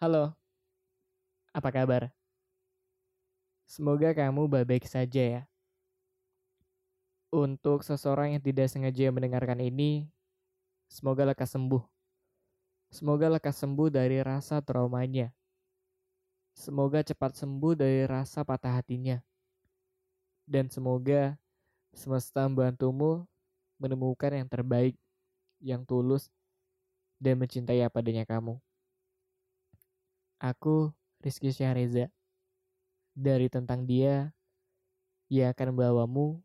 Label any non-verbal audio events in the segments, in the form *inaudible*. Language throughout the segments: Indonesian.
Halo, apa kabar? Semoga kamu baik-baik saja ya. Untuk seseorang yang tidak sengaja mendengarkan ini, semoga lekas sembuh. Semoga lekas sembuh dari rasa traumanya. Semoga cepat sembuh dari rasa patah hatinya. Dan semoga semesta membantumu menemukan yang terbaik, yang tulus, dan mencintai apa adanya kamu. Aku Rizky Syahreza. Dari tentang dia, ia akan membawamu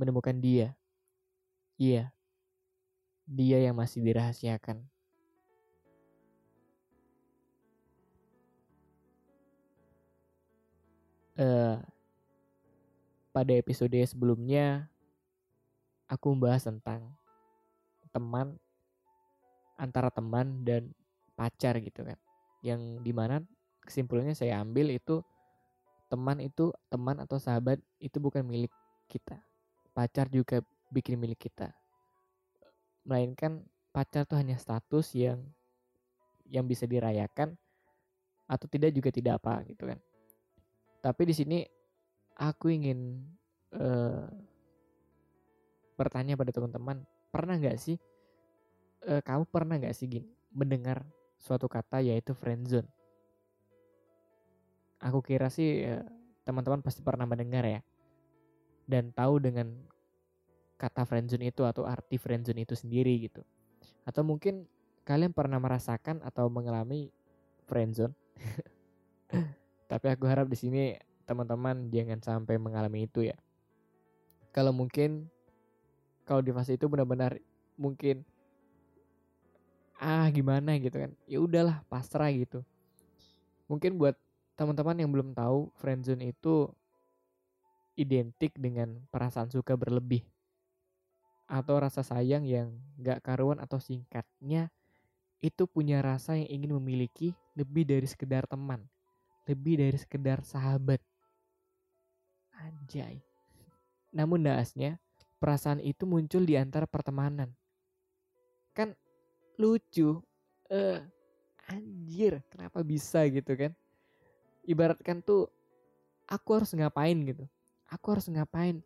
menemukan dia. Iya, dia yang masih dirahasiakan. Uh, pada episode sebelumnya, aku membahas tentang teman antara teman dan pacar gitu kan yang di mana kesimpulannya saya ambil itu teman itu teman atau sahabat itu bukan milik kita. Pacar juga bikin milik kita. Melainkan pacar tuh hanya status yang yang bisa dirayakan atau tidak juga tidak apa gitu kan. Tapi di sini aku ingin uh, bertanya pada teman-teman pernah nggak sih uh, kamu pernah nggak sih gini mendengar suatu kata yaitu friendzone. Aku kira sih ya, teman-teman pasti pernah mendengar ya. Dan tahu dengan kata friendzone itu atau arti friendzone itu sendiri gitu. Atau mungkin kalian pernah merasakan atau mengalami friendzone. *laughs* Tapi aku harap di sini teman-teman jangan sampai mengalami itu ya. Kalau mungkin kalau di fase itu benar-benar mungkin ah gimana gitu kan. Ya udahlah pasrah gitu. Mungkin buat teman-teman yang belum tahu friendzone itu identik dengan perasaan suka berlebih atau rasa sayang yang gak karuan atau singkatnya itu punya rasa yang ingin memiliki lebih dari sekedar teman lebih dari sekedar sahabat. Anjay. Namun naasnya perasaan itu muncul di antara pertemanan. Kan lucu. Eh. Uh, anjir kenapa bisa gitu kan? Ibaratkan tuh aku harus ngapain gitu? Aku harus ngapain?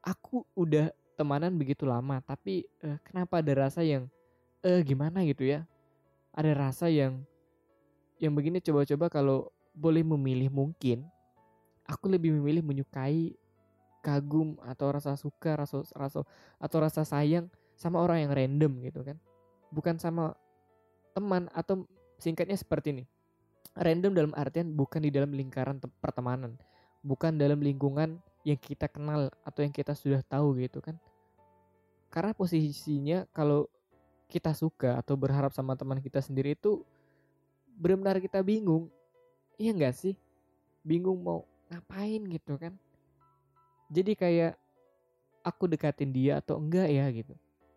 Aku udah temanan begitu lama tapi uh, kenapa ada rasa yang eh uh, gimana gitu ya? Ada rasa yang yang begini coba-coba kalau boleh memilih mungkin aku lebih memilih menyukai kagum atau rasa suka rasa rasa atau rasa sayang sama orang yang random gitu kan bukan sama teman atau singkatnya seperti ini. Random dalam artian bukan di dalam lingkaran pertemanan, bukan dalam lingkungan yang kita kenal atau yang kita sudah tahu gitu kan. Karena posisinya kalau kita suka atau berharap sama teman kita sendiri itu benar-benar kita bingung. Iya enggak sih? Bingung mau ngapain gitu kan. Jadi kayak aku dekatin dia atau enggak ya gitu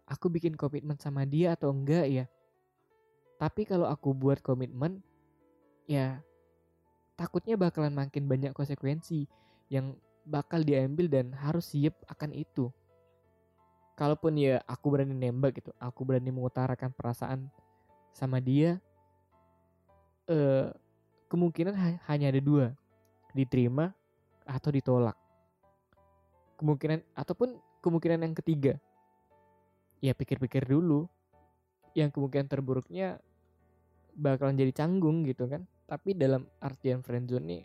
aku bikin komitmen sama dia atau enggak ya. Tapi kalau aku buat komitmen, ya takutnya bakalan makin banyak konsekuensi yang bakal diambil dan harus siap akan itu. Kalaupun ya aku berani nembak gitu, aku berani mengutarakan perasaan sama dia, eh, kemungkinan ha hanya ada dua, diterima atau ditolak. Kemungkinan ataupun kemungkinan yang ketiga, ya pikir-pikir dulu. Yang kemungkinan terburuknya bakalan jadi canggung gitu kan. Tapi dalam artian friendzone nih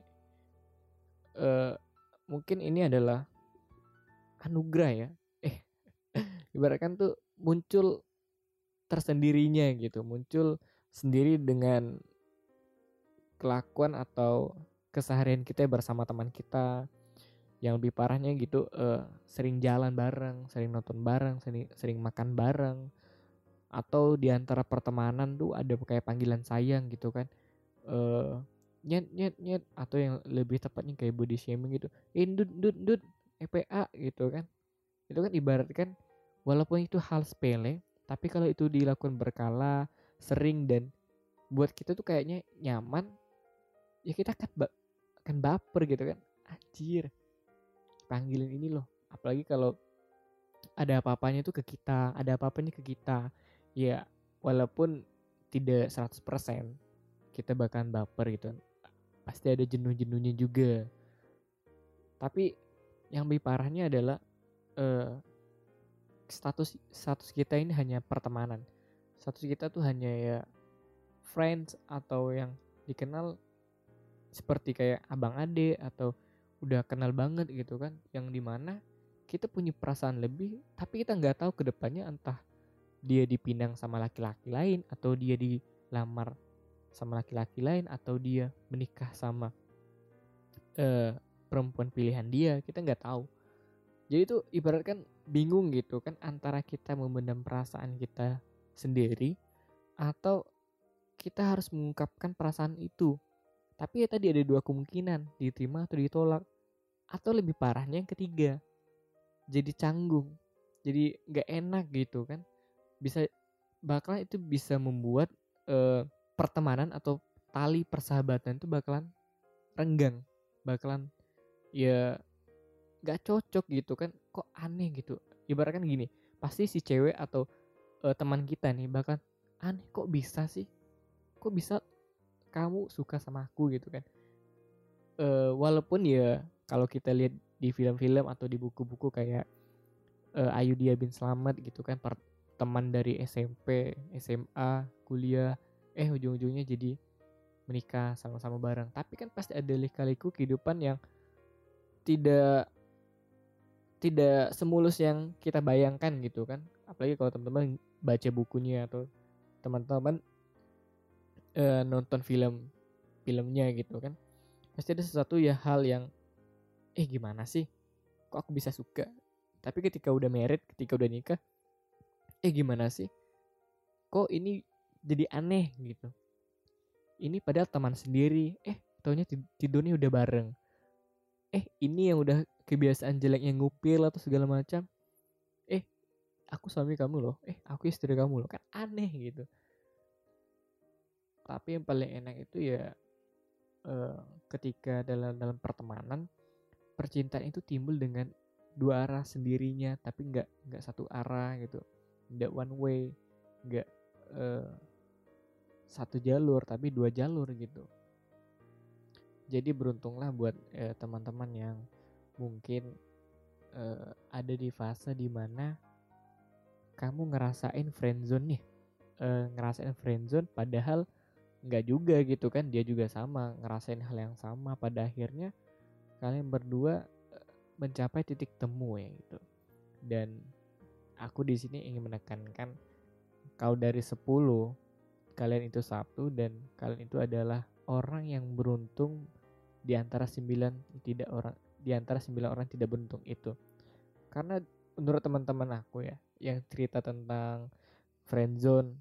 uh, mungkin ini adalah anugerah ya. Eh *laughs* ibaratkan tuh muncul tersendirinya gitu. Muncul sendiri dengan kelakuan atau keseharian kita bersama teman kita yang lebih parahnya gitu uh, sering jalan bareng, sering nonton bareng, sering, sering makan bareng atau di antara pertemanan tuh ada kayak panggilan sayang gitu kan. Uh, nyet nyet nyet atau yang lebih tepatnya kayak body shaming gitu. Indut eh, dut dut EPA gitu kan. Itu kan ibarat kan walaupun itu hal sepele, tapi kalau itu dilakukan berkala, sering dan buat kita tuh kayaknya nyaman, ya kita akan ba akan baper gitu kan. Anjir panggilan ini loh. Apalagi kalau ada apa-apanya tuh ke kita ada apa-apanya ke kita. Ya walaupun tidak 100% kita bakalan baper gitu. Pasti ada jenuh-jenuhnya juga. Tapi yang lebih parahnya adalah uh, status status kita ini hanya pertemanan. Status kita tuh hanya ya friends atau yang dikenal seperti kayak abang ade atau udah kenal banget gitu kan yang di mana kita punya perasaan lebih tapi kita nggak tahu ke depannya entah dia dipinang sama laki-laki lain atau dia dilamar sama laki-laki lain atau dia menikah sama uh, perempuan pilihan dia kita nggak tahu. Jadi itu ibarat kan bingung gitu kan antara kita memendam perasaan kita sendiri atau kita harus mengungkapkan perasaan itu tapi ya tadi ada dua kemungkinan diterima atau ditolak. Atau lebih parahnya yang ketiga jadi canggung. Jadi nggak enak gitu kan. Bisa bakalan itu bisa membuat uh, pertemanan atau tali persahabatan itu bakalan renggang. Bakalan ya gak cocok gitu kan. Kok aneh gitu. Ibaratkan gini pasti si cewek atau uh, teman kita nih bahkan aneh kok bisa sih? Kok bisa kamu suka sama aku gitu kan. Uh, walaupun ya kalau kita lihat di film-film atau di buku-buku kayak uh, Ayu Dia bin Slamet gitu kan per teman dari SMP SMA kuliah eh ujung-ujungnya jadi menikah sama-sama bareng. Tapi kan pasti ada lika-liku kehidupan yang tidak tidak semulus yang kita bayangkan gitu kan. Apalagi kalau teman-teman baca bukunya atau teman-teman e, nonton film filmnya gitu kan. Pasti ada sesuatu ya hal yang eh gimana sih? Kok aku bisa suka? Tapi ketika udah married ketika udah nikah eh gimana sih? Kok ini jadi aneh? Gitu. Ini padahal teman sendiri. Eh taunya tidurnya udah bareng. Eh ini yang udah kebiasaan jeleknya ngupil atau segala macam. Eh aku suami kamu loh. Eh aku istri kamu loh. Kan aneh gitu tapi yang paling enak itu ya ketika dalam dalam pertemanan percintaan itu timbul dengan dua arah sendirinya tapi nggak nggak satu arah gitu. Nggak one way nggak satu jalur tapi dua jalur gitu. Jadi beruntunglah buat teman-teman yang mungkin ada di fase di mana kamu ngerasain friendzone nih. Ngerasain friendzone padahal nggak juga gitu kan dia juga sama ngerasain hal yang sama. Pada akhirnya kalian berdua mencapai titik temu ya gitu. Dan aku di sini ingin menekankan kau dari 10 kalian itu satu dan kalian itu adalah orang yang beruntung di antara sembilan tidak orang di antara sembilan orang tidak beruntung itu. Karena menurut teman-teman aku ya yang cerita tentang friendzone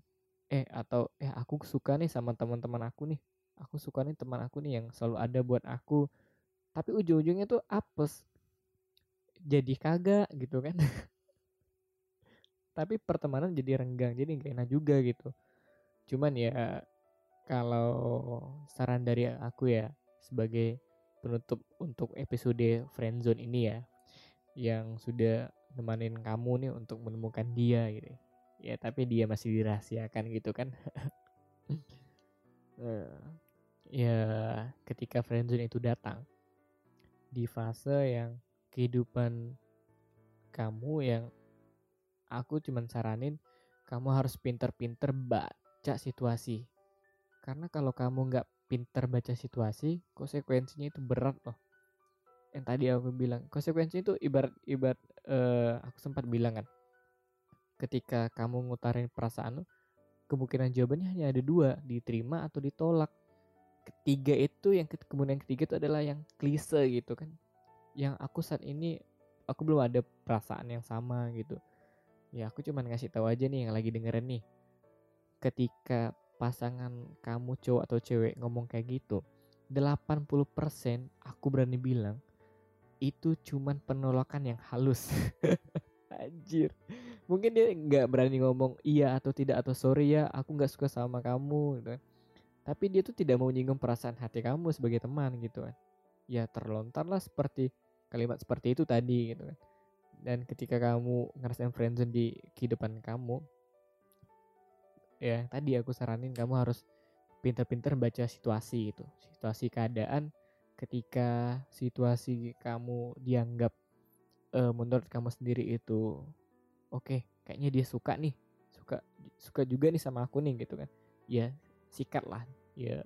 eh atau eh aku suka nih sama teman-teman aku nih. Aku suka nih teman aku nih yang selalu ada buat aku. Tapi ujung-ujungnya tuh apes. Jadi kagak gitu kan. Tapi pertemanan jadi renggang jadi gak enak juga gitu. Cuman ya kalau saran dari aku ya sebagai penutup untuk episode friendzone ini ya yang sudah nemanin kamu nih untuk menemukan dia gitu ya tapi dia masih dirahasiakan gitu kan uh, *laughs* ya ketika friendzone itu datang di fase yang kehidupan kamu yang aku cuman saranin kamu harus pinter-pinter baca situasi karena kalau kamu nggak pintar baca situasi, konsekuensinya itu berat loh. Yang tadi aku bilang, konsekuensinya itu ibarat ibarat uh, aku sempat bilang kan. Ketika kamu ngutarin perasaan kemungkinan jawabannya hanya ada dua, diterima atau ditolak. Ketiga itu yang kemudian ketiga itu adalah yang klise gitu kan. Yang aku saat ini aku belum ada perasaan yang sama gitu. Ya aku cuman ngasih tahu aja nih yang lagi dengerin nih. Ketika pasangan kamu cowok atau cewek ngomong kayak gitu 80% aku berani bilang itu cuman penolakan yang halus *laughs* anjir mungkin dia nggak berani ngomong iya atau tidak atau sorry ya aku nggak suka sama kamu gitu. Kan. tapi dia tuh tidak mau nyinggung perasaan hati kamu sebagai teman gitu kan. Ya terlontarlah seperti kalimat seperti itu tadi gitu kan. Dan ketika kamu ngerasain friendzone di kehidupan kamu ya tadi aku saranin kamu harus pinter-pinter baca situasi itu situasi keadaan ketika situasi kamu dianggap uh, menurut kamu sendiri itu oke okay, kayaknya dia suka nih suka suka juga nih sama aku nih gitu kan. Ya sikat lah. Ya.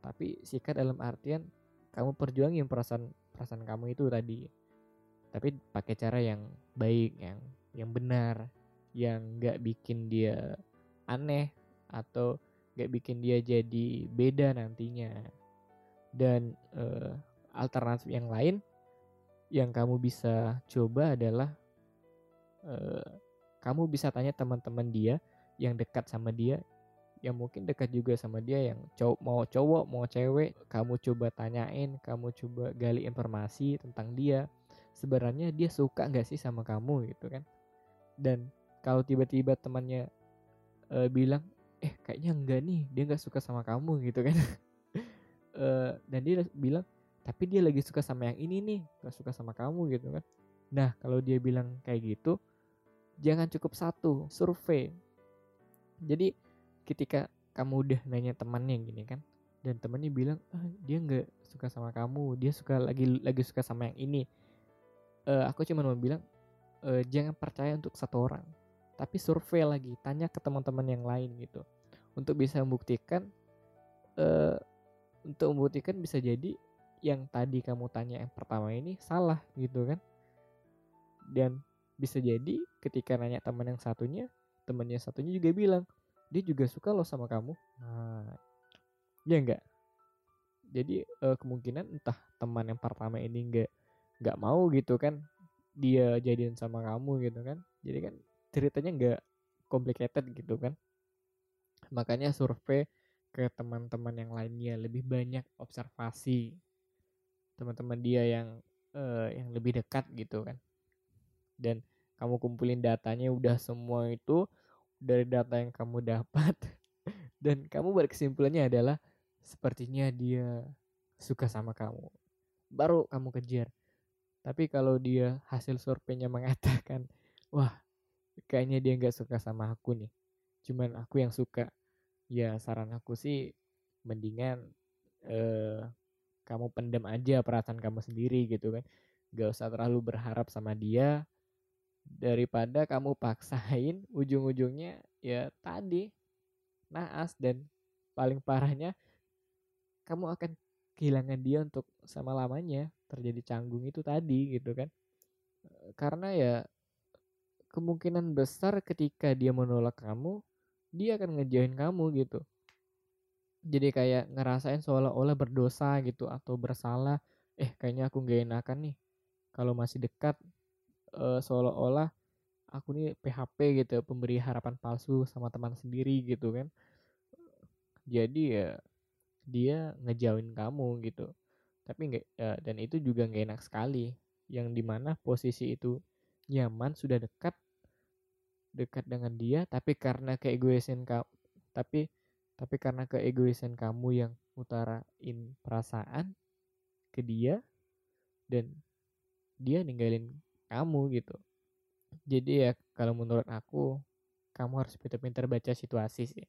Tapi sikat dalam artian kamu perjuangin perasaan perasaan kamu itu tadi. Tapi pakai cara yang baik yang yang benar yang nggak bikin dia aneh atau nggak bikin dia jadi beda nantinya. Dan uh, alternatif yang lain yang kamu bisa coba adalah uh, kamu bisa tanya teman-teman dia yang dekat sama dia yang mungkin dekat juga sama dia yang cowok mau cowok mau cewek kamu coba tanyain kamu coba gali informasi tentang dia sebenarnya dia suka nggak sih sama kamu gitu kan? Dan kalau tiba-tiba temannya uh, bilang eh kayaknya enggak nih dia nggak suka sama kamu gitu kan? Uh, *laughs* dan dia bilang tapi dia lagi suka sama yang ini nih nggak suka sama kamu gitu kan? Nah kalau dia bilang kayak gitu jangan cukup satu survei. Jadi ketika kamu udah nanya temannya gini kan dan temannya bilang ah, dia nggak suka sama kamu dia suka lagi lagi suka sama yang ini. Uh, aku cuma mau bilang uh, jangan percaya untuk satu orang tapi survei lagi tanya ke teman-teman yang lain gitu. Untuk bisa membuktikan uh, untuk membuktikan bisa jadi yang tadi kamu tanya yang pertama ini salah gitu kan. Dan bisa jadi ketika nanya teman yang satunya temannya satunya juga bilang dia juga suka loh sama kamu. Nah ya enggak jadi uh, kemungkinan entah teman yang pertama ini enggak nggak mau gitu kan dia jadian sama kamu gitu kan. Jadi kan ceritanya enggak complicated gitu kan. Makanya survei ke teman-teman yang lainnya lebih banyak observasi teman-teman dia yang uh, yang lebih dekat gitu kan. Dan kamu kumpulin datanya udah semua itu dari data yang kamu *laughs* dapat. Dan kamu berkesimpulannya adalah sepertinya dia suka sama kamu. Baru kamu kejar. Tapi kalau dia hasil surveinya mengatakan wah kayaknya dia nggak suka sama aku nih. Cuman aku yang suka. Ya saran aku sih mendingan eh, kamu pendam aja perasaan kamu sendiri gitu kan. Gak usah terlalu berharap sama dia daripada kamu paksain ujung-ujungnya ya tadi. Naas dan paling parahnya kamu akan kehilangan dia untuk sama lamanya terjadi canggung itu tadi gitu kan. Karena ya kemungkinan besar ketika dia menolak kamu dia akan ngejauhin kamu gitu. Jadi kayak ngerasain seolah-olah berdosa gitu atau bersalah. Eh kayaknya aku gak enakan nih. Kalau masih dekat uh, seolah-olah aku nih PHP gitu pemberi harapan palsu sama teman sendiri gitu kan. Jadi ya dia ngejauhin kamu gitu. Tapi nggak ya, dan itu juga nggak enak sekali. Yang di mana posisi itu nyaman sudah dekat dekat dengan dia tapi karena keegoisan kamu tapi tapi karena keegoisan kamu yang utarain perasaan ke dia dan dia ninggalin kamu gitu. Jadi ya kalau menurut aku kamu harus pintar-pintar baca situasi sih.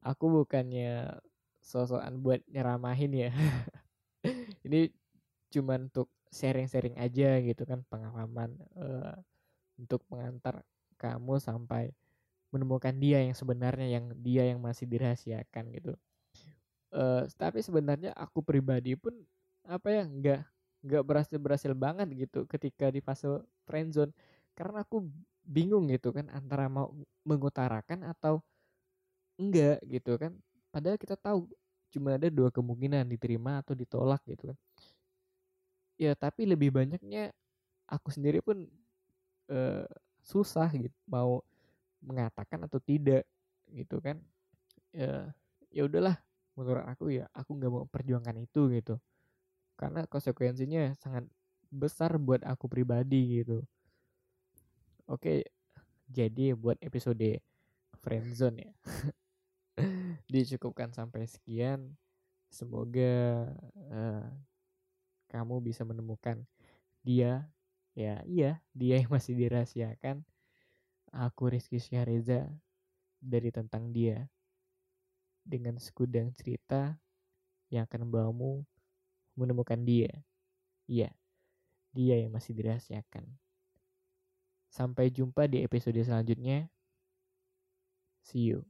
Aku bukannya sosokan buat nyeramahin ya. *laughs* Ini cuman untuk sharing-sharing aja gitu kan pengalaman uh, untuk mengantar kamu sampai menemukan dia yang sebenarnya yang dia yang masih dirahasiakan gitu. Uh, tapi sebenarnya aku pribadi pun apa ya nggak nggak berhasil berhasil banget gitu ketika di fase friendzone karena aku bingung gitu kan antara mau mengutarakan atau enggak gitu kan. Padahal kita tahu cuma ada dua kemungkinan diterima atau ditolak gitu kan. Ya tapi lebih banyaknya aku sendiri pun uh, susah gitu mau mengatakan atau tidak gitu kan. Ya ya udahlah menurut aku ya aku nggak mau perjuangkan itu gitu karena konsekuensinya sangat besar buat aku pribadi gitu. Oke jadi buat episode friendzone ya. *laughs* Dicukupkan sampai sekian. Semoga uh, kamu bisa menemukan dia. Ya iya dia yang masih dirahasiakan. Aku Rizky Syahreza dari tentang dia. Dengan segudang cerita yang akan membawamu menemukan dia. Iya, dia yang masih dirahasiakan. Sampai jumpa di episode selanjutnya. See you.